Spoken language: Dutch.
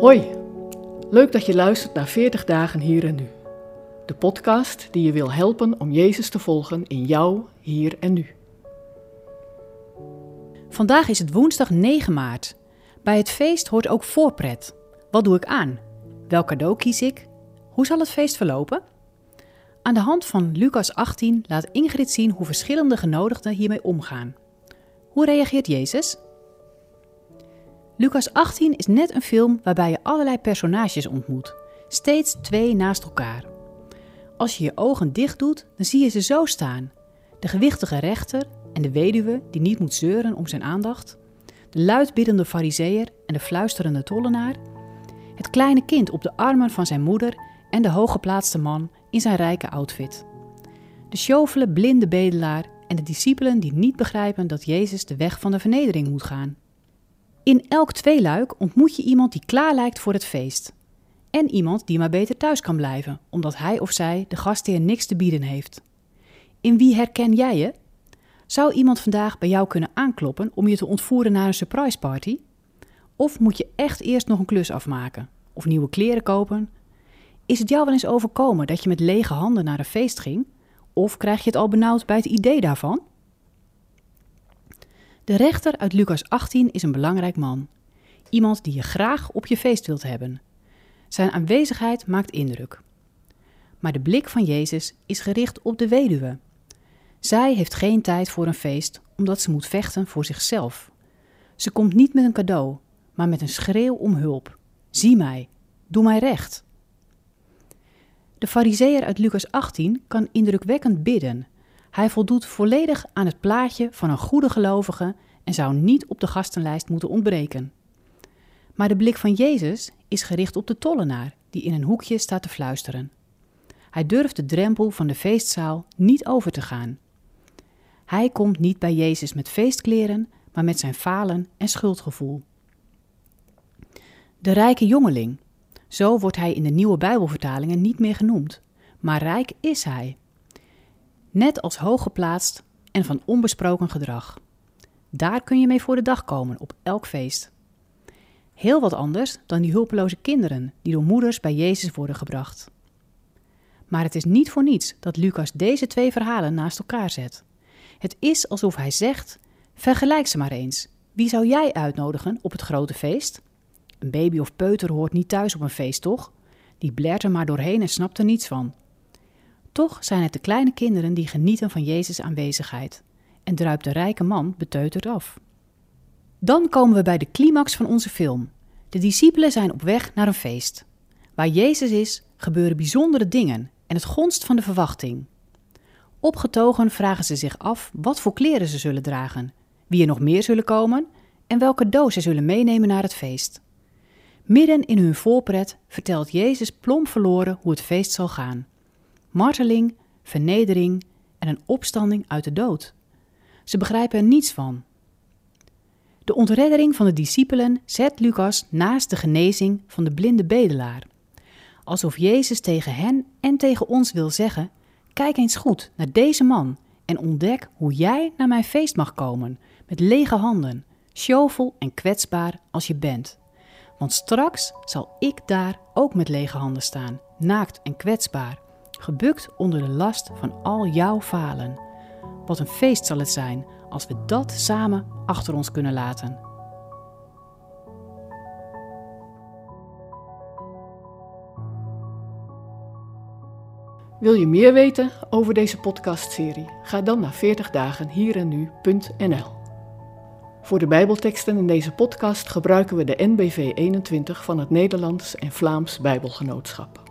Hoi, leuk dat je luistert naar 40 dagen hier en nu. De podcast die je wil helpen om Jezus te volgen in jou, hier en nu. Vandaag is het woensdag 9 maart. Bij het feest hoort ook voorpret. Wat doe ik aan? Welk cadeau kies ik? Hoe zal het feest verlopen? Aan de hand van Lucas 18 laat Ingrid zien hoe verschillende genodigden hiermee omgaan. Hoe reageert Jezus? Lucas 18 is net een film waarbij je allerlei personages ontmoet, steeds twee naast elkaar. Als je je ogen dicht doet, dan zie je ze zo staan: de gewichtige rechter en de weduwe die niet moet zeuren om zijn aandacht, de luidbiddende fariseer en de fluisterende tollenaar, het kleine kind op de armen van zijn moeder en de hooggeplaatste man in zijn rijke outfit. De sjovele blinde bedelaar en de discipelen die niet begrijpen dat Jezus de weg van de vernedering moet gaan. In elk tweeluik ontmoet je iemand die klaar lijkt voor het feest. En iemand die maar beter thuis kan blijven, omdat hij of zij de gastheer niks te bieden heeft. In wie herken jij je? Zou iemand vandaag bij jou kunnen aankloppen om je te ontvoeren naar een surprise party? Of moet je echt eerst nog een klus afmaken? Of nieuwe kleren kopen? Is het jou wel eens overkomen dat je met lege handen naar een feest ging? Of krijg je het al benauwd bij het idee daarvan? De rechter uit Lucas 18 is een belangrijk man. Iemand die je graag op je feest wilt hebben. Zijn aanwezigheid maakt indruk. Maar de blik van Jezus is gericht op de weduwe. Zij heeft geen tijd voor een feest omdat ze moet vechten voor zichzelf. Ze komt niet met een cadeau, maar met een schreeuw om hulp. Zie mij, doe mij recht. De fariseer uit Lucas 18 kan indrukwekkend bidden. Hij voldoet volledig aan het plaatje van een goede gelovige en zou niet op de gastenlijst moeten ontbreken. Maar de blik van Jezus is gericht op de tollenaar, die in een hoekje staat te fluisteren. Hij durft de drempel van de feestzaal niet over te gaan. Hij komt niet bij Jezus met feestkleren, maar met zijn falen en schuldgevoel. De rijke jongeling, zo wordt hij in de nieuwe Bijbelvertalingen niet meer genoemd, maar rijk is hij. Net als hooggeplaatst en van onbesproken gedrag. Daar kun je mee voor de dag komen op elk feest. Heel wat anders dan die hulpeloze kinderen die door moeders bij Jezus worden gebracht. Maar het is niet voor niets dat Lucas deze twee verhalen naast elkaar zet. Het is alsof hij zegt: vergelijk ze maar eens. Wie zou jij uitnodigen op het grote feest? Een baby of peuter hoort niet thuis op een feest, toch? Die blert er maar doorheen en snapt er niets van. Toch zijn het de kleine kinderen die genieten van Jezus' aanwezigheid en druipt de rijke man beteuterd af. Dan komen we bij de climax van onze film. De discipelen zijn op weg naar een feest. Waar Jezus is, gebeuren bijzondere dingen en het gonst van de verwachting. Opgetogen vragen ze zich af wat voor kleren ze zullen dragen, wie er nog meer zullen komen en welke doos ze zullen meenemen naar het feest. Midden in hun voorpret vertelt Jezus plomp verloren hoe het feest zal gaan: marteling, vernedering en een opstanding uit de dood. Ze begrijpen er niets van. De ontreddering van de discipelen zet Lucas naast de genezing van de blinde bedelaar. Alsof Jezus tegen hen en tegen ons wil zeggen: Kijk eens goed naar deze man en ontdek hoe jij naar mijn feest mag komen, met lege handen, sjovel en kwetsbaar als je bent. Want straks zal ik daar ook met lege handen staan, naakt en kwetsbaar, gebukt onder de last van al jouw falen. Wat een feest zal het zijn als we dat samen achter ons kunnen laten. Wil je meer weten over deze podcastserie? Ga dan naar 40 dagen hier en nu.nl. Voor de Bijbelteksten in deze podcast gebruiken we de NBV 21 van het Nederlands en Vlaams Bijbelgenootschap.